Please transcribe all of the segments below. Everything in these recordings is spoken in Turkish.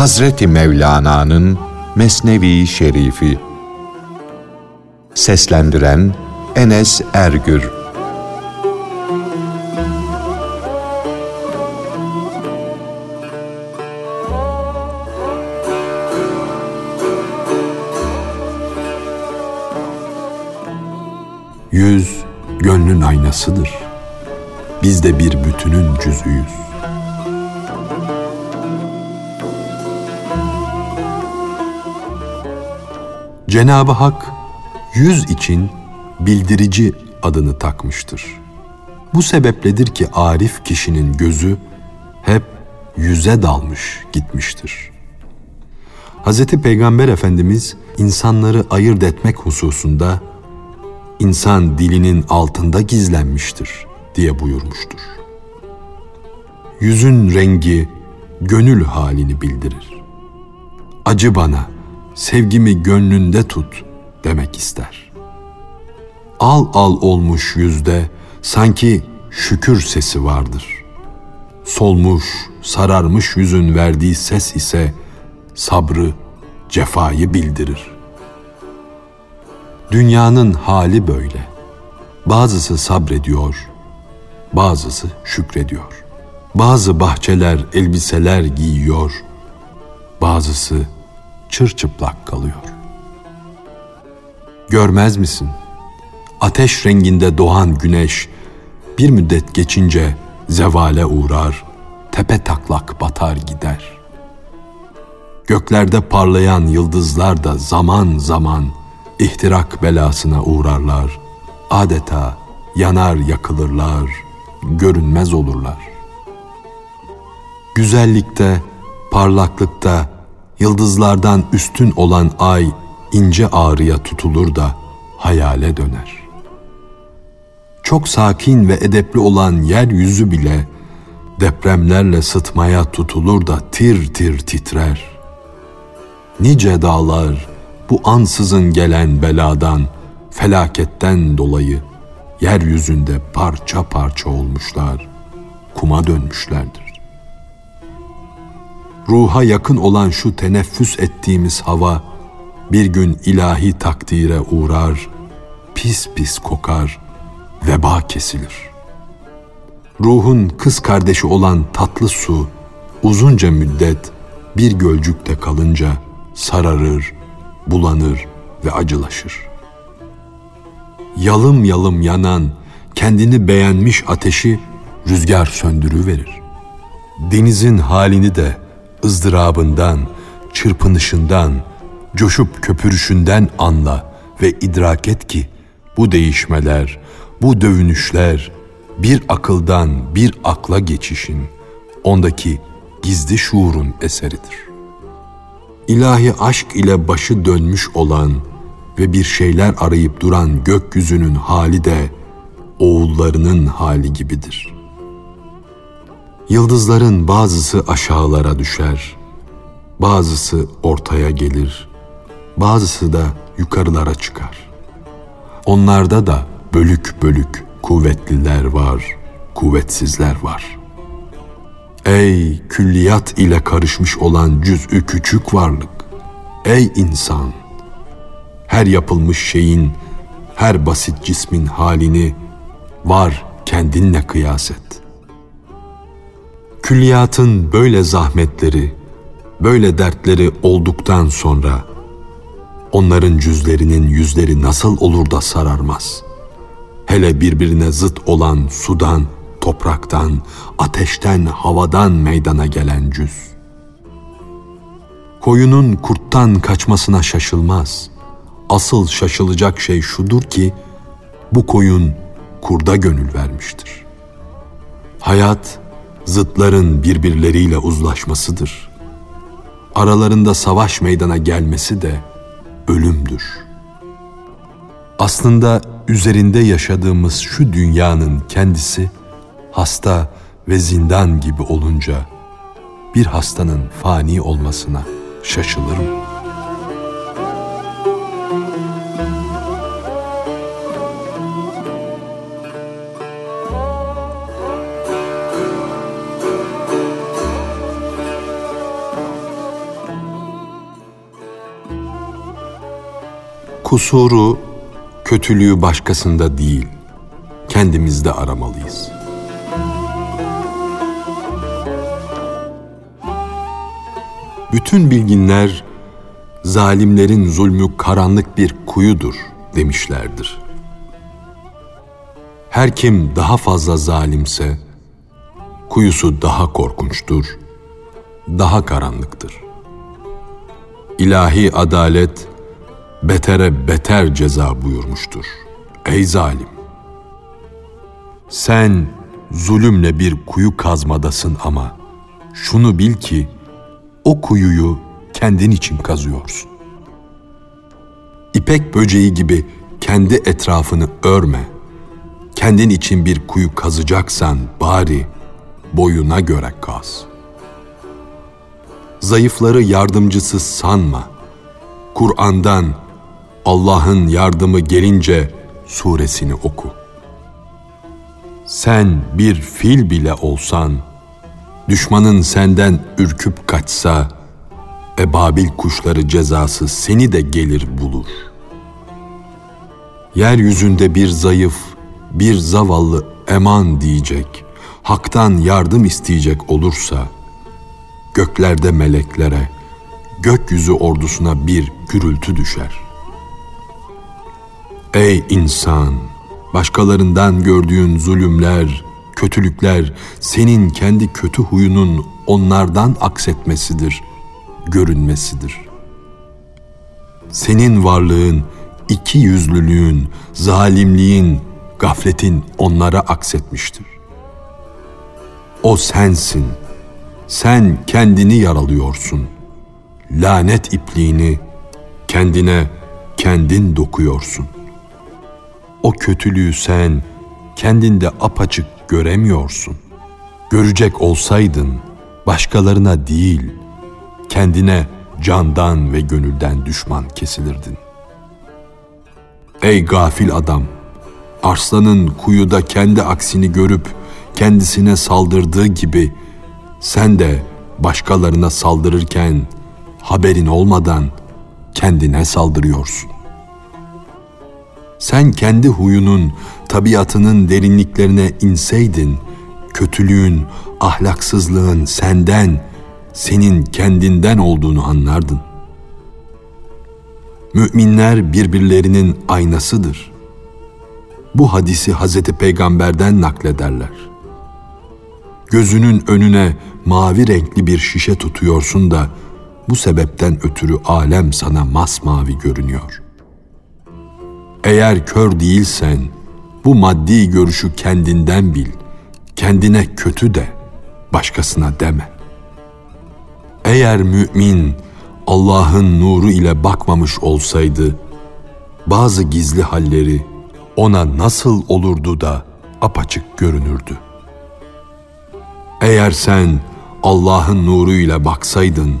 Hazreti Mevlana'nın Mesnevi Şerifi Seslendiren Enes Ergür Yüz gönlün aynasıdır. Biz de bir bütünün cüzüyüz. Cenab-ı Hak yüz için bildirici adını takmıştır. Bu sebepledir ki arif kişinin gözü hep yüze dalmış gitmiştir. Hz. Peygamber Efendimiz insanları ayırt etmek hususunda insan dilinin altında gizlenmiştir diye buyurmuştur. Yüzün rengi gönül halini bildirir. Acı bana, sevgimi gönlünde tut demek ister. Al al olmuş yüzde sanki şükür sesi vardır. Solmuş, sararmış yüzün verdiği ses ise sabrı, cefayı bildirir.'' Dünyanın hali böyle. Bazısı sabrediyor, bazısı şükrediyor. Bazı bahçeler elbiseler giyiyor, bazısı çırçıplak kalıyor. Görmez misin? Ateş renginde doğan güneş bir müddet geçince zevale uğrar, tepe taklak batar gider. Göklerde parlayan yıldızlar da zaman zaman ihtirak belasına uğrarlar. Adeta yanar yakılırlar, görünmez olurlar. Güzellikte, parlaklıkta, yıldızlardan üstün olan ay ince ağrıya tutulur da hayale döner. Çok sakin ve edepli olan yeryüzü bile depremlerle sıtmaya tutulur da tir tir titrer. Nice dağlar, bu ansızın gelen beladan, felaketten dolayı yeryüzünde parça parça olmuşlar, kuma dönmüşlerdir. Ruha yakın olan şu teneffüs ettiğimiz hava bir gün ilahi takdire uğrar, pis pis kokar, veba kesilir. Ruhun kız kardeşi olan tatlı su uzunca müddet bir gölcükte kalınca sararır, bulanır ve acılaşır. Yalım yalım yanan, kendini beğenmiş ateşi rüzgar söndürüverir. Denizin halini de ızdırabından, çırpınışından, coşup köpürüşünden anla ve idrak et ki bu değişmeler, bu dövünüşler bir akıldan bir akla geçişin, ondaki gizli şuurun eseridir ilahi aşk ile başı dönmüş olan ve bir şeyler arayıp duran gökyüzünün hali de oğullarının hali gibidir. Yıldızların bazısı aşağılara düşer, bazısı ortaya gelir, bazısı da yukarılara çıkar. Onlarda da bölük bölük kuvvetliler var, kuvvetsizler var.'' Ey külliyat ile karışmış olan cüz'ü küçük varlık! Ey insan! Her yapılmış şeyin, her basit cismin halini var kendinle kıyas et. Külliyatın böyle zahmetleri, böyle dertleri olduktan sonra onların cüzlerinin yüzleri nasıl olur da sararmaz? Hele birbirine zıt olan sudan, topraktan, ateşten, havadan meydana gelen cüz. Koyunun kurttan kaçmasına şaşılmaz. Asıl şaşılacak şey şudur ki, bu koyun kurda gönül vermiştir. Hayat, zıtların birbirleriyle uzlaşmasıdır. Aralarında savaş meydana gelmesi de ölümdür. Aslında üzerinde yaşadığımız şu dünyanın kendisi hasta ve zindan gibi olunca bir hastanın fani olmasına şaşılır mı? Kusuru, kötülüğü başkasında değil, kendimizde aramalıyız. Bütün bilginler zalimlerin zulmü karanlık bir kuyudur demişlerdir. Her kim daha fazla zalimse kuyusu daha korkunçtur, daha karanlıktır. İlahi adalet betere beter ceza buyurmuştur. Ey zalim! Sen zulümle bir kuyu kazmadasın ama şunu bil ki o kuyuyu kendin için kazıyorsun. İpek böceği gibi kendi etrafını örme. Kendin için bir kuyu kazacaksan bari boyuna göre kaz. Zayıfları yardımcısı sanma. Kur'an'dan Allah'ın yardımı gelince suresini oku. Sen bir fil bile olsan, düşmanın senden ürküp kaçsa, ebabil kuşları cezası seni de gelir bulur. Yeryüzünde bir zayıf, bir zavallı eman diyecek, haktan yardım isteyecek olursa, göklerde meleklere, gökyüzü ordusuna bir gürültü düşer. Ey insan! Başkalarından gördüğün zulümler, kötülükler senin kendi kötü huyunun onlardan aksetmesidir, görünmesidir. Senin varlığın, iki yüzlülüğün, zalimliğin, gafletin onlara aksetmiştir. O sensin. Sen kendini yaralıyorsun. Lanet ipliğini kendine kendin dokuyorsun. O kötülüğü sen kendinde apaçık göremiyorsun. Görecek olsaydın başkalarına değil, kendine candan ve gönülden düşman kesilirdin. Ey gafil adam! Arslanın kuyuda kendi aksini görüp kendisine saldırdığı gibi sen de başkalarına saldırırken haberin olmadan kendine saldırıyorsun. Sen kendi huyunun, tabiatının derinliklerine inseydin, kötülüğün, ahlaksızlığın senden, senin kendinden olduğunu anlardın. Müminler birbirlerinin aynasıdır. Bu hadisi Hazreti Peygamber'den naklederler. Gözünün önüne mavi renkli bir şişe tutuyorsun da bu sebepten ötürü alem sana masmavi görünüyor. Eğer kör değilsen bu maddi görüşü kendinden bil. Kendine kötü de, başkasına deme. Eğer mümin Allah'ın nuru ile bakmamış olsaydı, bazı gizli halleri ona nasıl olurdu da apaçık görünürdü. Eğer sen Allah'ın nuru ile baksaydın,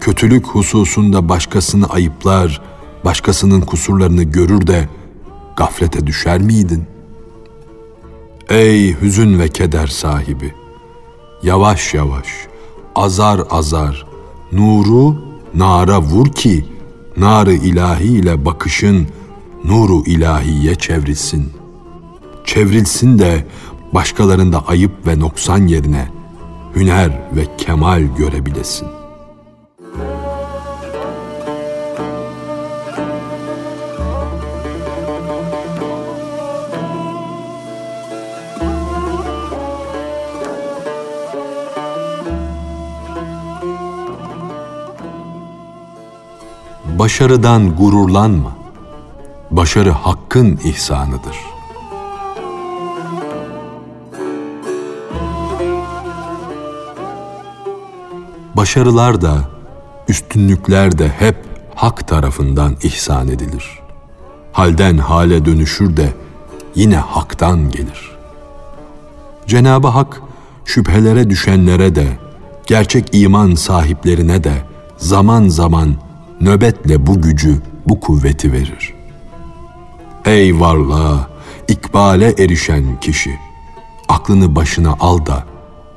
kötülük hususunda başkasını ayıplar, başkasının kusurlarını görür de gaflete düşer miydin? Ey hüzün ve keder sahibi! Yavaş yavaş, azar azar, nuru nara vur ki, narı ilahi ile bakışın nuru ilahiye çevrilsin. Çevrilsin de başkalarında ayıp ve noksan yerine hüner ve kemal görebilesin. Başarıdan gururlanma. Başarı hakkın ihsanıdır. Başarılar da, üstünlükler de hep hak tarafından ihsan edilir. Halden hale dönüşür de yine haktan gelir. Cenab-ı Hak şüphelere düşenlere de, gerçek iman sahiplerine de zaman zaman nöbetle bu gücü, bu kuvveti verir. Ey varlığa, ikbale erişen kişi, aklını başına al da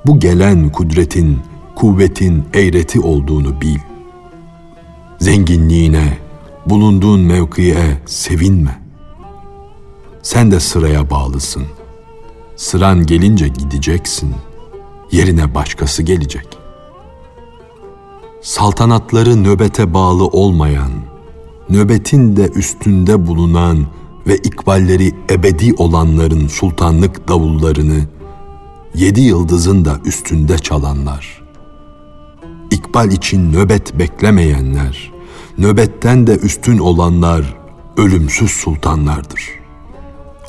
bu gelen kudretin, kuvvetin eğreti olduğunu bil. Zenginliğine, bulunduğun mevkiye sevinme. Sen de sıraya bağlısın. Sıran gelince gideceksin. Yerine başkası gelecek. Saltanatları nöbete bağlı olmayan, nöbetin de üstünde bulunan ve ikballeri ebedi olanların sultanlık davullarını, yedi yıldızın da üstünde çalanlar, ikbal için nöbet beklemeyenler, nöbetten de üstün olanlar ölümsüz sultanlardır.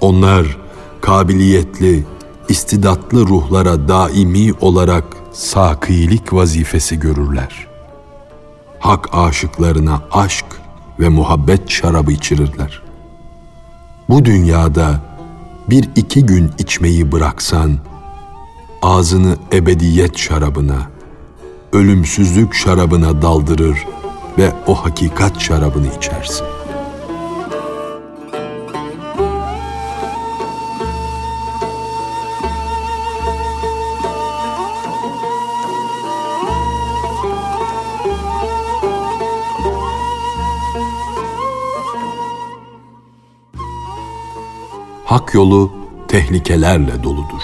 Onlar kabiliyetli, istidatlı ruhlara daimi olarak sakilik vazifesi görürler. Hak aşıklarına aşk ve muhabbet şarabı içirirler. Bu dünyada bir iki gün içmeyi bıraksan, ağzını ebediyet şarabına, ölümsüzlük şarabına daldırır ve o hakikat şarabını içersin. Hak yolu tehlikelerle doludur.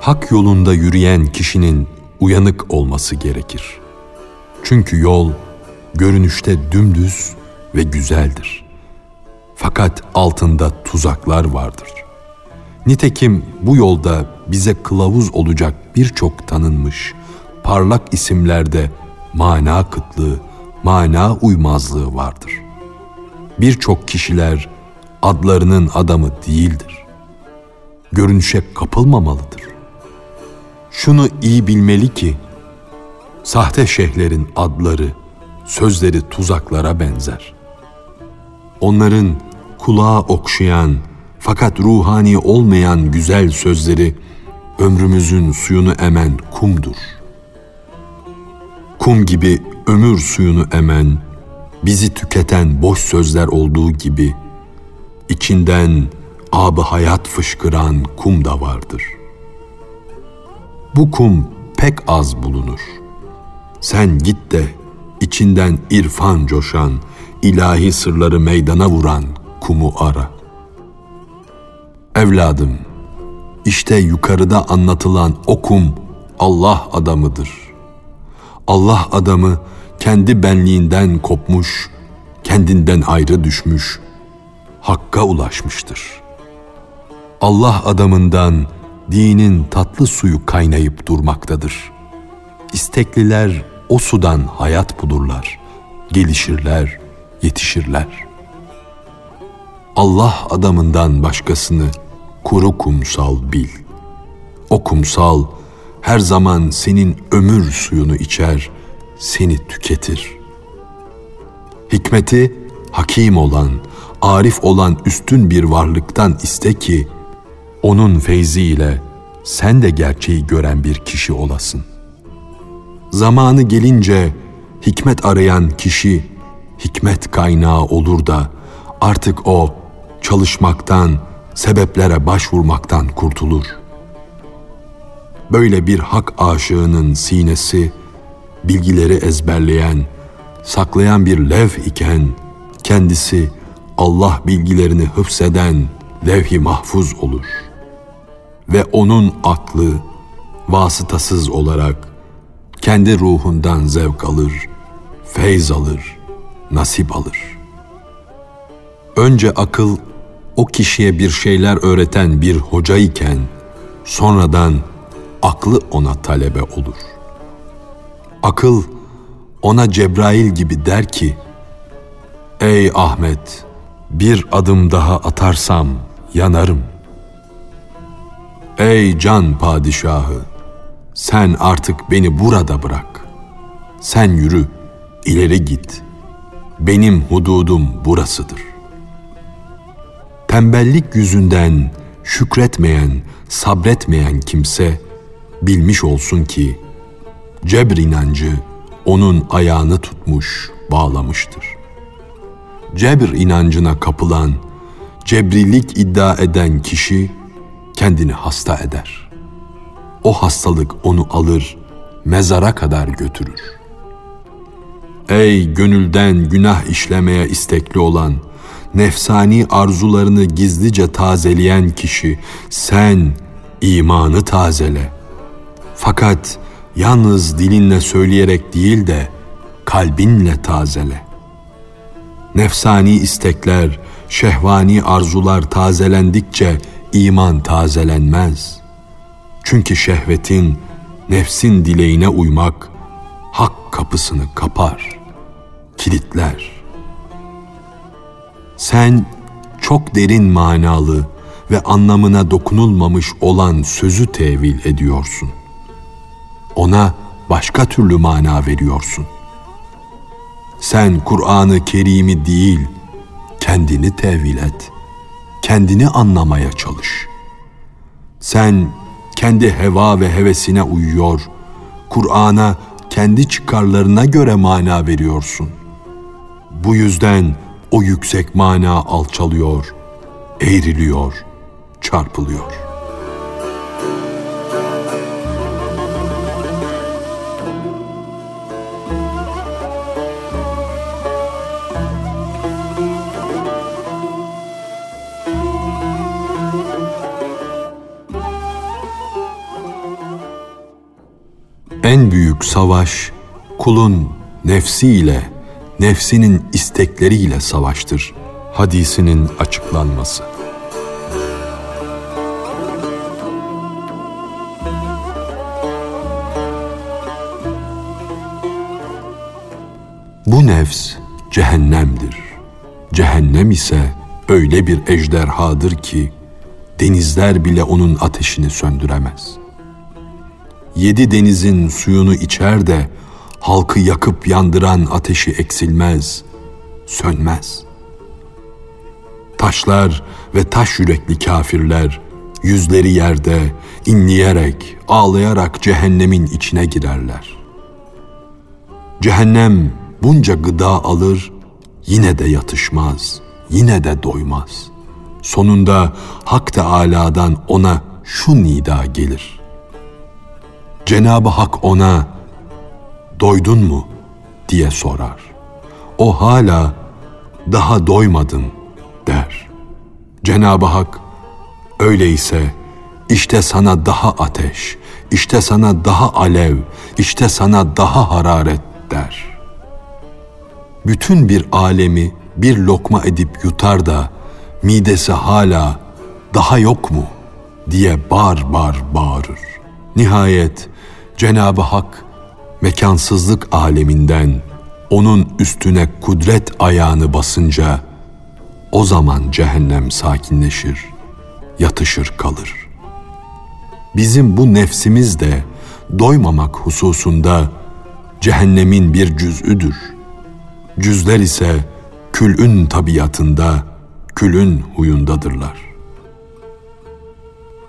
Hak yolunda yürüyen kişinin uyanık olması gerekir. Çünkü yol görünüşte dümdüz ve güzeldir. Fakat altında tuzaklar vardır. Nitekim bu yolda bize kılavuz olacak birçok tanınmış, parlak isimlerde mana kıtlığı, mana uymazlığı vardır. Birçok kişiler adlarının adamı değildir. Görünüşe kapılmamalıdır. Şunu iyi bilmeli ki, sahte şeyhlerin adları, sözleri tuzaklara benzer. Onların kulağa okşayan fakat ruhani olmayan güzel sözleri ömrümüzün suyunu emen kumdur. Kum gibi ömür suyunu emen, bizi tüketen boş sözler olduğu gibi içinden abı hayat fışkıran kum da vardır. Bu kum pek az bulunur. Sen git de içinden irfan coşan, ilahi sırları meydana vuran kumu ara. Evladım, işte yukarıda anlatılan o kum Allah adamıdır. Allah adamı kendi benliğinden kopmuş, kendinden ayrı düşmüş, hakka ulaşmıştır. Allah adamından dinin tatlı suyu kaynayıp durmaktadır. İstekliler o sudan hayat bulurlar, gelişirler, yetişirler. Allah adamından başkasını kuru kumsal bil. O kumsal her zaman senin ömür suyunu içer, seni tüketir. Hikmeti hakim olan, arif olan üstün bir varlıktan iste ki, onun feyziyle sen de gerçeği gören bir kişi olasın. Zamanı gelince hikmet arayan kişi hikmet kaynağı olur da artık o çalışmaktan, sebeplere başvurmaktan kurtulur. Böyle bir hak aşığının sinesi bilgileri ezberleyen, saklayan bir lev iken kendisi Allah bilgilerini hıfseden levh-i mahfuz olur. Ve onun aklı vasıtasız olarak kendi ruhundan zevk alır, feyz alır, nasip alır. Önce akıl o kişiye bir şeyler öğreten bir hoca iken sonradan aklı ona talebe olur.'' Akıl ona Cebrail gibi der ki, Ey Ahmet, bir adım daha atarsam yanarım. Ey can padişahı, sen artık beni burada bırak. Sen yürü, ileri git. Benim hududum burasıdır. Tembellik yüzünden şükretmeyen, sabretmeyen kimse bilmiş olsun ki cebr inancı onun ayağını tutmuş, bağlamıştır. Cebr inancına kapılan, cebrilik iddia eden kişi kendini hasta eder. o hastalık onu alır, mezara kadar götürür. Ey gönülden günah işlemeye istekli olan, nefsani arzularını gizlice tazeleyen kişi, sen imanı tazele. Fakat yalnız dilinle söyleyerek değil de kalbinle tazele. Nefsani istekler, şehvani arzular tazelendikçe iman tazelenmez. Çünkü şehvetin, nefsin dileğine uymak, hak kapısını kapar, kilitler. Sen çok derin manalı ve anlamına dokunulmamış olan sözü tevil ediyorsun. Ona başka türlü mana veriyorsun. Sen Kur'an-ı Kerim'i değil, kendini tevil et. Kendini anlamaya çalış. Sen kendi heva ve hevesine uyuyor, Kur'an'a kendi çıkarlarına göre mana veriyorsun. Bu yüzden o yüksek mana alçalıyor, eğriliyor, çarpılıyor.'' En büyük savaş kulun nefsiyle, nefsinin istekleriyle savaştır. Hadisinin açıklanması. Bu nefs cehennemdir. Cehennem ise öyle bir ejderhadır ki denizler bile onun ateşini söndüremez.'' Yedi denizin suyunu içer de halkı yakıp yandıran ateşi eksilmez, sönmez. Taşlar ve taş yürekli kafirler yüzleri yerde inleyerek, ağlayarak cehennemin içine girerler. Cehennem bunca gıda alır, yine de yatışmaz, yine de doymaz. Sonunda Hak Teâlâ'dan ona şu nida gelir. Cenab-ı Hak ona doydun mu diye sorar. O hala daha doymadım der. Cenab-ı Hak öyleyse işte sana daha ateş, işte sana daha alev, işte sana daha hararet der. Bütün bir alemi bir lokma edip yutar da midesi hala daha yok mu diye bar bar bağırır. Nihayet Cenab-ı Hak mekansızlık aleminden onun üstüne kudret ayağını basınca o zaman cehennem sakinleşir, yatışır kalır. Bizim bu nefsimiz de doymamak hususunda cehennemin bir cüz'üdür. Cüzler ise külün tabiatında, külün huyundadırlar.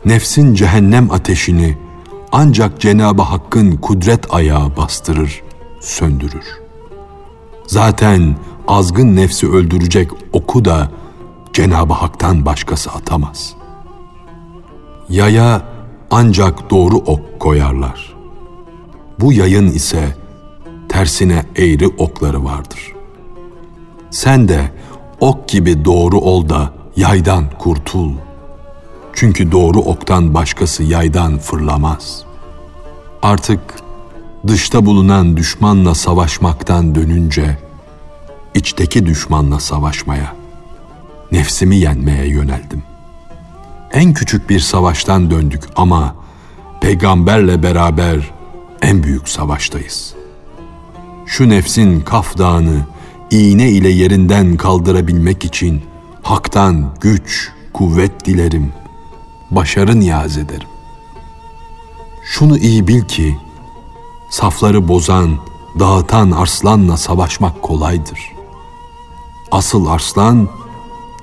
Nefsin cehennem ateşini ancak Cenab-ı Hakk'ın kudret ayağı bastırır, söndürür. Zaten azgın nefsi öldürecek oku da Cenab-ı Hak'tan başkası atamaz. Yaya ancak doğru ok koyarlar. Bu yayın ise tersine eğri okları vardır. Sen de ok gibi doğru ol da yaydan kurtul. Çünkü doğru oktan başkası yaydan fırlamaz. Artık dışta bulunan düşmanla savaşmaktan dönünce içteki düşmanla savaşmaya, nefsimi yenmeye yöneldim. En küçük bir savaştan döndük ama peygamberle beraber en büyük savaştayız. Şu nefsin kaf dağını iğne ile yerinden kaldırabilmek için haktan güç, kuvvet dilerim, başarı niyaz ederim. Şunu iyi bil ki safları bozan, dağıtan arslanla savaşmak kolaydır. Asıl arslan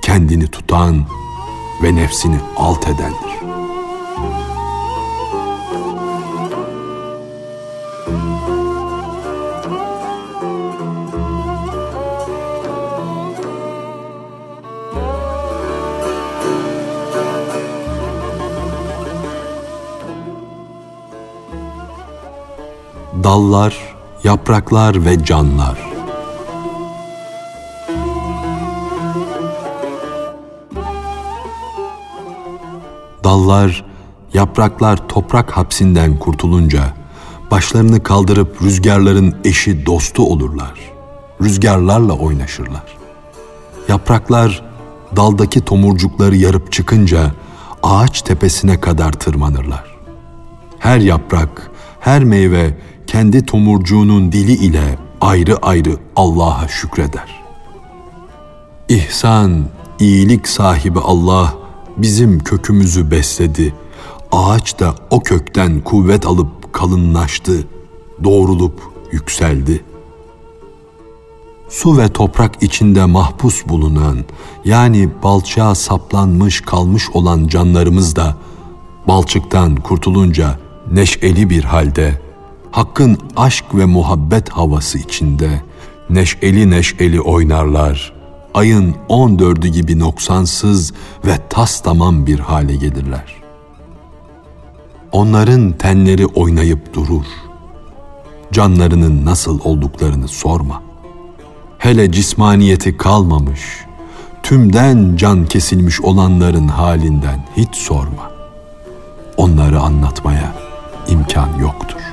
kendini tutan ve nefsini alt edendir. Dallar, yapraklar ve canlar. Dallar, yapraklar toprak hapsinden kurtulunca başlarını kaldırıp rüzgarların eşi dostu olurlar. Rüzgarlarla oynaşırlar. Yapraklar daldaki tomurcukları yarıp çıkınca ağaç tepesine kadar tırmanırlar. Her yaprak, her meyve kendi tomurcuğunun dili ile ayrı ayrı Allah'a şükreder. İhsan, iyilik sahibi Allah bizim kökümüzü besledi. Ağaç da o kökten kuvvet alıp kalınlaştı, doğrulup yükseldi. Su ve toprak içinde mahpus bulunan, yani balçığa saplanmış kalmış olan canlarımız da balçıktan kurtulunca neşeli bir halde, Hakk'ın aşk ve muhabbet havası içinde neşeli neşeli oynarlar. Ayın on dördü gibi noksansız ve tas tamam bir hale gelirler. Onların tenleri oynayıp durur. Canlarının nasıl olduklarını sorma. Hele cismaniyeti kalmamış, tümden can kesilmiş olanların halinden hiç sorma. Onları anlatmaya imkan yoktur.